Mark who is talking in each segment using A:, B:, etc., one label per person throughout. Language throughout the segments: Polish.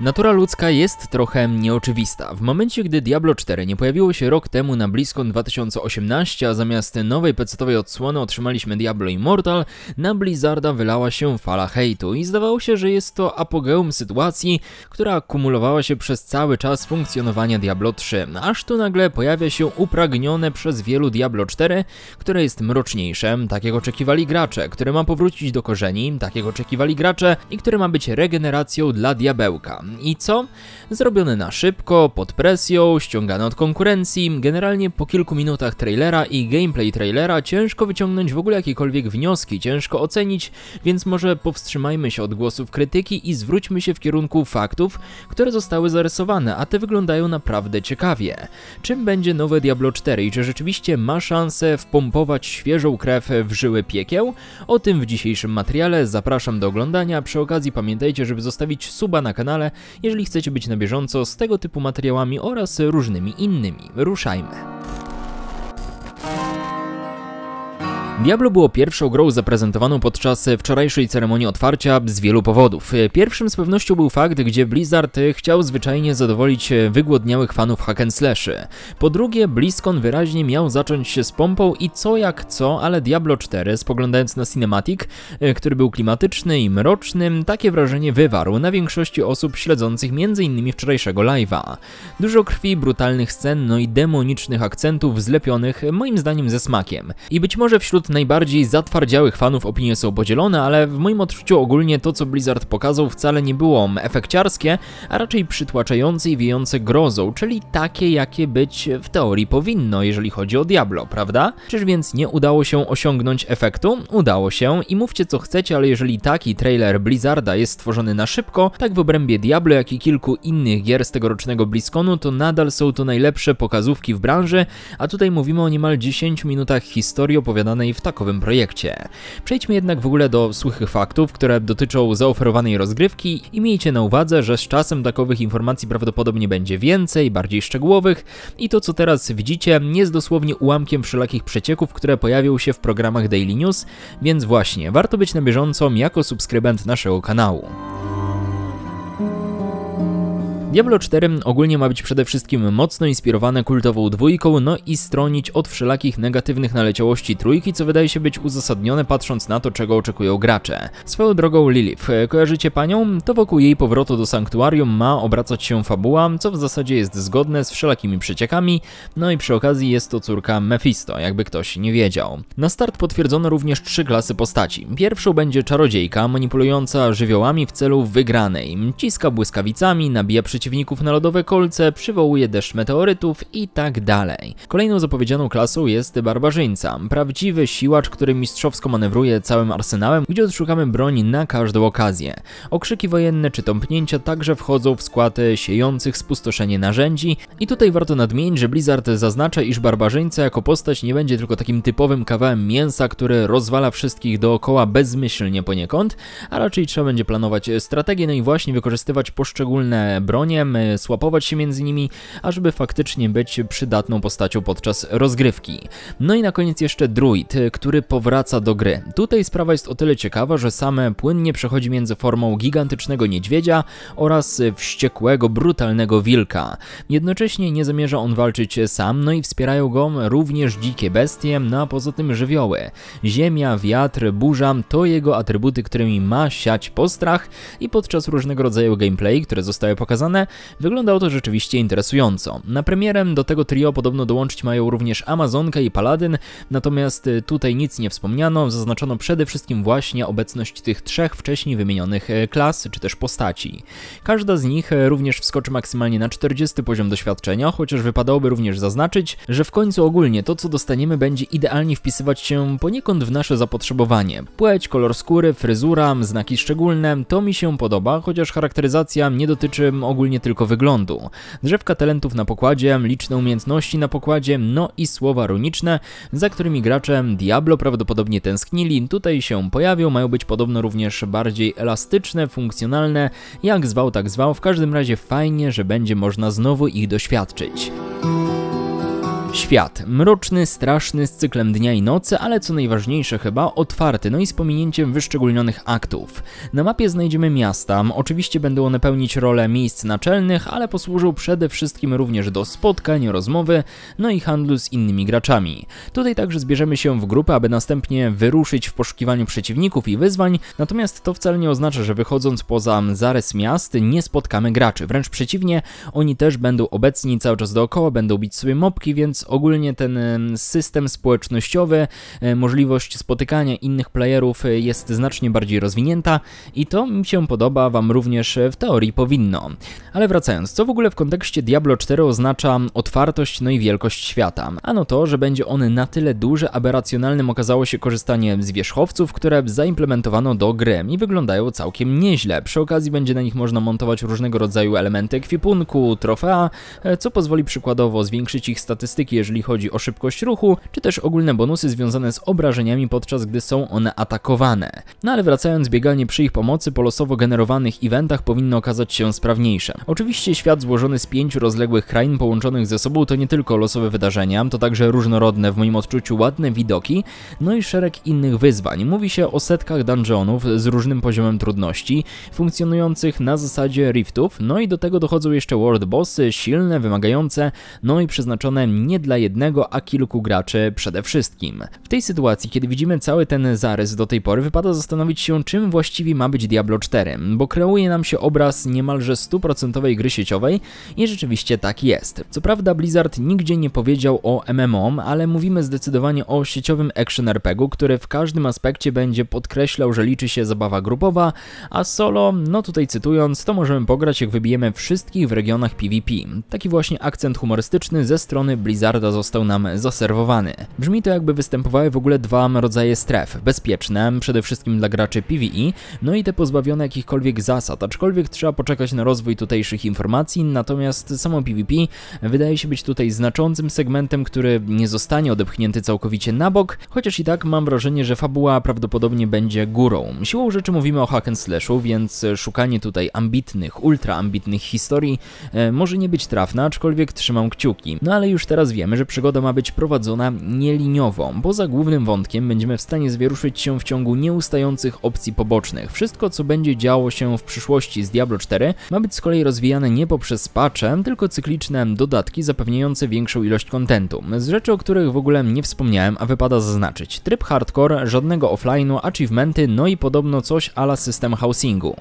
A: Natura ludzka jest trochę nieoczywista. W momencie, gdy Diablo 4 nie pojawiło się rok temu na BlizzCon 2018, a zamiast nowej pecetowej odsłony otrzymaliśmy Diablo Immortal, na Blizzarda wylała się fala hejtu i zdawało się, że jest to apogeum sytuacji, która kumulowała się przez cały czas funkcjonowania Diablo 3. Aż tu nagle pojawia się upragnione przez wielu Diablo 4, które jest mroczniejsze, tak jak oczekiwali gracze, które ma powrócić do korzeni, tak jak oczekiwali gracze i które ma być regeneracją dla diabełka. I co? Zrobione na szybko, pod presją, ściągane od konkurencji. Generalnie po kilku minutach trailera i gameplay trailera ciężko wyciągnąć w ogóle jakiekolwiek wnioski, ciężko ocenić, więc może powstrzymajmy się od głosów krytyki i zwróćmy się w kierunku faktów, które zostały zarysowane, a te wyglądają naprawdę ciekawie. Czym będzie nowe Diablo 4 i czy rzeczywiście ma szansę wpompować świeżą krew w żyły piekieł? O tym w dzisiejszym materiale zapraszam do oglądania. Przy okazji pamiętajcie, żeby zostawić suba na kanale, jeżeli chcecie być na bieżąco z tego typu materiałami oraz różnymi innymi. Ruszajmy. Diablo było pierwszą grą zaprezentowaną podczas wczorajszej ceremonii otwarcia z wielu powodów. Pierwszym z pewnością był fakt, gdzie Blizzard chciał zwyczajnie zadowolić wygłodniałych fanów hack and slashy. Po drugie, BlizzCon wyraźnie miał zacząć się z pompą i co jak co, ale Diablo 4, spoglądając na cinematic, który był klimatyczny i mroczny, takie wrażenie wywarł na większości osób śledzących m.in. wczorajszego live'a. Dużo krwi, brutalnych scen, no i demonicznych akcentów zlepionych moim zdaniem ze smakiem. I być może wśród najbardziej zatwardziałych fanów opinie są podzielone, ale w moim odczuciu ogólnie to, co Blizzard pokazał, wcale nie było efekciarskie, a raczej przytłaczające i wiejące grozą, czyli takie, jakie być w teorii powinno, jeżeli chodzi o Diablo, prawda? Czyż więc nie udało się osiągnąć efektu? Udało się i mówcie co chcecie, ale jeżeli taki trailer Blizzarda jest stworzony na szybko, tak w obrębie Diablo, jak i kilku innych gier z tegorocznego BlizzConu, to nadal są to najlepsze pokazówki w branży, a tutaj mówimy o niemal 10 minutach historii opowiadanej w takowym projekcie. Przejdźmy jednak w ogóle do suchych faktów, które dotyczą zaoferowanej rozgrywki i miejcie na uwadze, że z czasem takowych informacji prawdopodobnie będzie więcej, bardziej szczegółowych i to co teraz widzicie jest dosłownie ułamkiem wszelakich przecieków, które pojawią się w programach Daily News, więc właśnie warto być na bieżąco jako subskrybent naszego kanału. Diablo 4 ogólnie ma być przede wszystkim mocno inspirowane kultową dwójką, no i stronić od wszelakich negatywnych naleciałości trójki, co wydaje się być uzasadnione patrząc na to, czego oczekują gracze. Swoją drogą Lilith, kojarzycie panią? To wokół jej powrotu do sanktuarium ma obracać się fabuła, co w zasadzie jest zgodne z wszelakimi przeciekami, no i przy okazji jest to córka Mephisto, jakby ktoś nie wiedział. Na start potwierdzono również trzy klasy postaci. Pierwszą będzie czarodziejka, manipulująca żywiołami w celu wygranej. Ciska błyskawicami, nabija przeciwników przeciwników na lodowe kolce, przywołuje deszcz meteorytów i tak dalej. Kolejną zapowiedzianą klasą jest barbarzyńca, prawdziwy siłacz, który mistrzowsko manewruje całym arsenałem, gdzie odszukamy broń na każdą okazję. Okrzyki wojenne czy tąpnięcia także wchodzą w skład siejących spustoszenie narzędzi i tutaj warto nadmienić, że Blizzard zaznacza, iż barbarzyńca jako postać nie będzie tylko takim typowym kawałem mięsa, który rozwala wszystkich dookoła bezmyślnie poniekąd, a raczej trzeba będzie planować strategię, no i właśnie wykorzystywać poszczególne bronie słapować się między nimi, ażeby faktycznie być przydatną postacią podczas rozgrywki. No i na koniec jeszcze druid, który powraca do gry. Tutaj sprawa jest o tyle ciekawa, że same płynnie przechodzi między formą gigantycznego niedźwiedzia oraz wściekłego, brutalnego wilka. Jednocześnie nie zamierza on walczyć sam, no i wspierają go również dzikie bestie, no a poza tym żywioły. Ziemia, wiatr, burza to jego atrybuty, którymi ma siać postrach i podczas różnego rodzaju gameplay, które zostały pokazane, wyglądało to rzeczywiście interesująco. Na premierę do tego trio podobno dołączyć mają również Amazonka i Paladyn, natomiast y, tutaj nic nie wspomniano, zaznaczono przede wszystkim właśnie obecność tych trzech wcześniej wymienionych y, klas czy też postaci. Każda z nich y, również wskoczy maksymalnie na 40 poziom doświadczenia, chociaż wypadałoby również zaznaczyć, że w końcu ogólnie to co dostaniemy będzie idealnie wpisywać się poniekąd w nasze zapotrzebowanie. Płeć, kolor skóry, fryzura, znaki szczególne, to mi się podoba, chociaż charakteryzacja nie dotyczy ogólnie nie tylko wyglądu. Drzewka talentów na pokładzie, liczne umiejętności na pokładzie, no i słowa runiczne, za którymi gracze Diablo prawdopodobnie tęsknili, tutaj się pojawią, mają być podobno również bardziej elastyczne, funkcjonalne, jak zwał tak zwał, w każdym razie fajnie, że będzie można znowu ich doświadczyć. Świat. Mroczny, straszny, z cyklem dnia i nocy, ale co najważniejsze chyba, otwarty, no i z pominięciem wyszczególnionych aktów. Na mapie znajdziemy miasta, oczywiście będą one pełnić rolę miejsc naczelnych, ale posłużą przede wszystkim również do spotkań, rozmowy, no i handlu z innymi graczami. Tutaj także zbierzemy się w grupę, aby następnie wyruszyć w poszukiwaniu przeciwników i wyzwań, natomiast to wcale nie oznacza, że wychodząc poza zarys miast nie spotkamy graczy. Wręcz przeciwnie, oni też będą obecni cały czas dookoła, będą bić sobie mopki, więc ogólnie ten system społecznościowy, e, możliwość spotykania innych playerów e, jest znacznie bardziej rozwinięta i to mi się podoba, Wam również w teorii powinno. Ale wracając, co w ogóle w kontekście Diablo 4 oznacza otwartość, no i wielkość świata? Ano to, że będzie on na tyle duży, aby racjonalnym okazało się korzystanie z wierzchowców, które zaimplementowano do gry i wyglądają całkiem nieźle. Przy okazji będzie na nich można montować różnego rodzaju elementy ekwipunku, trofea, e, co pozwoli przykładowo zwiększyć ich statystyki, jeżeli chodzi o szybkość ruchu, czy też ogólne bonusy związane z obrażeniami podczas gdy są one atakowane. No ale wracając, bieganie przy ich pomocy po losowo generowanych eventach powinno okazać się sprawniejsze. Oczywiście świat złożony z pięciu rozległych krain połączonych ze sobą to nie tylko losowe wydarzenia, to także różnorodne w moim odczuciu ładne widoki, no i szereg innych wyzwań. Mówi się o setkach dungeonów z różnym poziomem trudności, funkcjonujących na zasadzie riftów, no i do tego dochodzą jeszcze world bossy, silne, wymagające, no i przeznaczone nie dla jednego, a kilku graczy przede wszystkim. W tej sytuacji, kiedy widzimy cały ten zarys do tej pory, wypada zastanowić się, czym właściwie ma być Diablo 4, bo kreuje nam się obraz niemalże stuprocentowej gry sieciowej i rzeczywiście tak jest. Co prawda Blizzard nigdzie nie powiedział o MMO, ale mówimy zdecydowanie o sieciowym action RPG, który w każdym aspekcie będzie podkreślał, że liczy się zabawa grupowa, a solo, no tutaj cytując, to możemy pograć jak wybijemy wszystkich w regionach PvP. Taki właśnie akcent humorystyczny ze strony Został nam zaserwowany. Brzmi to jakby występowały w ogóle dwa rodzaje stref. Bezpieczne, przede wszystkim dla graczy PvE, no i te pozbawione jakichkolwiek zasad, aczkolwiek trzeba poczekać na rozwój tutejszych informacji, natomiast samo PvP wydaje się być tutaj znaczącym segmentem, który nie zostanie odepchnięty całkowicie na bok, chociaż i tak mam wrażenie, że fabuła prawdopodobnie będzie górą. Siłą rzeczy mówimy o hack and slashu, więc szukanie tutaj ambitnych, ultra ambitnych historii e, może nie być trafne, aczkolwiek trzymam kciuki. No ale już teraz wiemy, że przygoda ma być prowadzona nieliniowo. Poza głównym wątkiem będziemy w stanie zwieruszyć się w ciągu nieustających opcji pobocznych. Wszystko, co będzie działo się w przyszłości z Diablo 4 ma być z kolei rozwijane nie poprzez patche, tylko cykliczne dodatki zapewniające większą ilość kontentu. Z rzeczy, o których w ogóle nie wspomniałem, a wypada zaznaczyć. Tryb hardcore, żadnego offline'u, achievementy, no i podobno coś ala system housingu.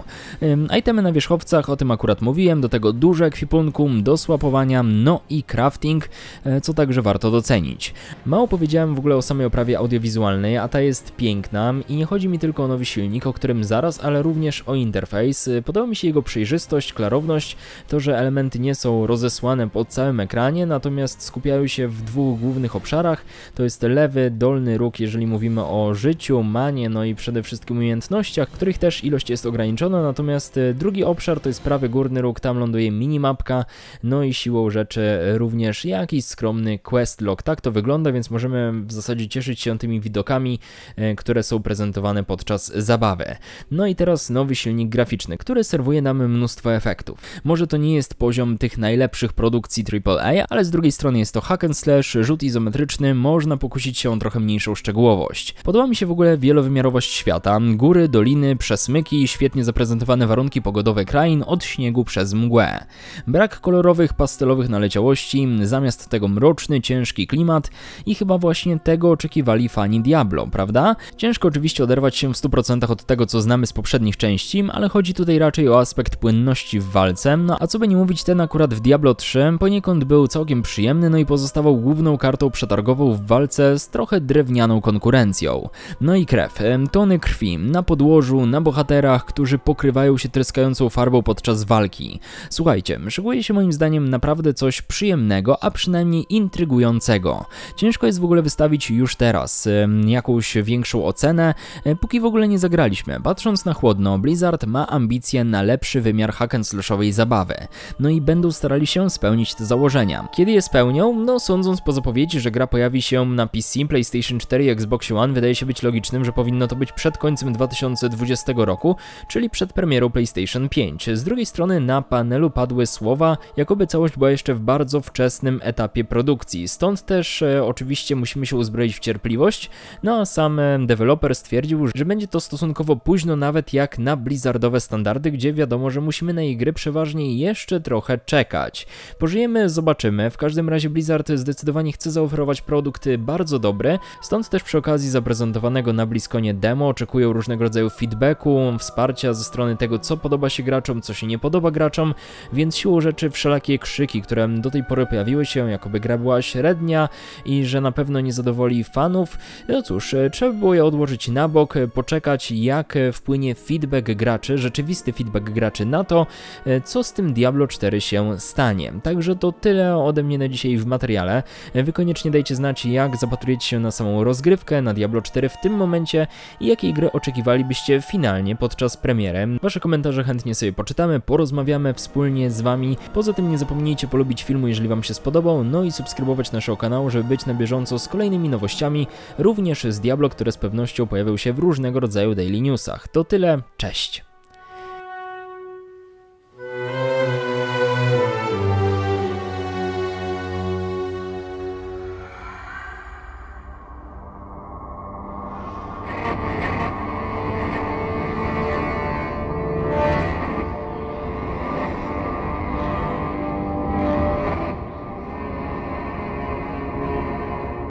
A: Itemy na wierzchowcach, o tym akurat mówiłem, do tego duże ekwipunku, do słapowania, no i crafting, e, co także warto docenić. Mało powiedziałem w ogóle o samej oprawie audiowizualnej, a ta jest piękna i nie chodzi mi tylko o nowy silnik, o którym zaraz, ale również o interfejs. Podoba mi się jego przejrzystość, klarowność, to, że elementy nie są rozesłane po całym ekranie, natomiast skupiają się w dwóch głównych obszarach. To jest lewy, dolny róg, jeżeli mówimy o życiu, manie, no i przede wszystkim umiejętnościach, których też ilość jest ograniczona, natomiast e, drugi obszar to jest prawy górny róg, tam ląduje minimapka, no i siłą rzeczy również jakiś skromny quest log. Tak to wygląda, więc możemy w zasadzie cieszyć się tymi widokami, e, które są prezentowane podczas zabawy. No i teraz nowy silnik graficzny, który serwuje nam mnóstwo efektów. Może to nie jest poziom tych najlepszych produkcji AAA, ale z drugiej strony jest to hack and slash, rzut izometryczny, można pokusić się o trochę mniejszą szczegółowość. Podoba mi się w ogóle wielowymiarowość świata, góry, doliny, przesmyki, świetnie zaprezentowane warunki pogodowe krain, od śniegu przez mgłę. Brak kolorowych, pastelowych naleciałości, zamiast tego mroczny, ciężki klimat i chyba właśnie tego oczekiwali fani Diablo, prawda? Ciężko oczywiście oderwać się w 100% od tego, co znamy z poprzednich części, ale chodzi tutaj raczej o aspekt płynności w walce, no a co by nie mówić, ten akurat w Diablo 3 poniekąd był całkiem przyjemny, no i pozostawał główną kartą przetargową w walce z trochę drewnianą konkurencją. No i krew, tony krwi, na podłożu, na bohaterach, którzy pokrywają się tryskającą farbą podczas walki. Słuchajcie, szykuje się moim zdaniem naprawdę coś przyjemnego, a przynajmniej intrygującego. Ciężko jest w ogóle wystawić już teraz jakąś większą ocenę, e, póki w ogóle nie zagraliśmy. Patrząc na chłodno, Blizzard ma ambicje na lepszy wymiar hack and slashowej zabawy. No i będą starali się spełnić te założenia. Kiedy je spełnią? No sądząc po zapowiedzi, że gra pojawi się na PC, PlayStation 4 i Xbox One, wydaje się być logicznym, że powinno to być przed końcem 2020 roku, czyli przed premierą PlayStation 5. Z drugiej strony na panelu padły słowa, jakoby całość była jeszcze w bardzo wczesnym etapie produkcji produkcji. Stąd też e, oczywiście musimy się uzbroić w cierpliwość, no a sam e, deweloper stwierdził, że będzie to stosunkowo późno nawet jak na blizzardowe standardy, gdzie wiadomo, że musimy na jej gry przeważnie jeszcze trochę czekać. Pożyjemy, zobaczymy. W każdym razie Blizzard zdecydowanie chce zaoferować produkty bardzo dobre, stąd też przy okazji zaprezentowanego na Bliskonie demo oczekują różnego rodzaju feedbacku, wsparcia ze strony tego, co podoba się graczom, co się nie podoba graczom, więc siłą rzeczy wszelakie krzyki, które do tej pory pojawiły się, jakoby gra była średnia i że na pewno nie zadowoli fanów, no cóż, trzeba było je odłożyć na bok, poczekać jak wpłynie feedback graczy, rzeczywisty feedback graczy na to, co z tym Diablo 4 się stanie. Także to tyle ode mnie na dzisiaj w materiale. Wy koniecznie dajcie znać, jak zapatrujecie się na samą rozgrywkę na Diablo 4 w tym momencie i jakiej gry oczekiwalibyście finalnie podczas premiery. Wasze komentarze chętnie sobie poczytamy, porozmawiamy wspólnie z wami. Poza tym nie zapomnijcie polubić filmu, jeżeli wam się spodobał, no i subskrybować naszego kanału, żeby być na bieżąco z kolejnymi nowościami, również z Diablo, które z pewnością pojawią się w różnego rodzaju daily newsach. To tyle, cześć!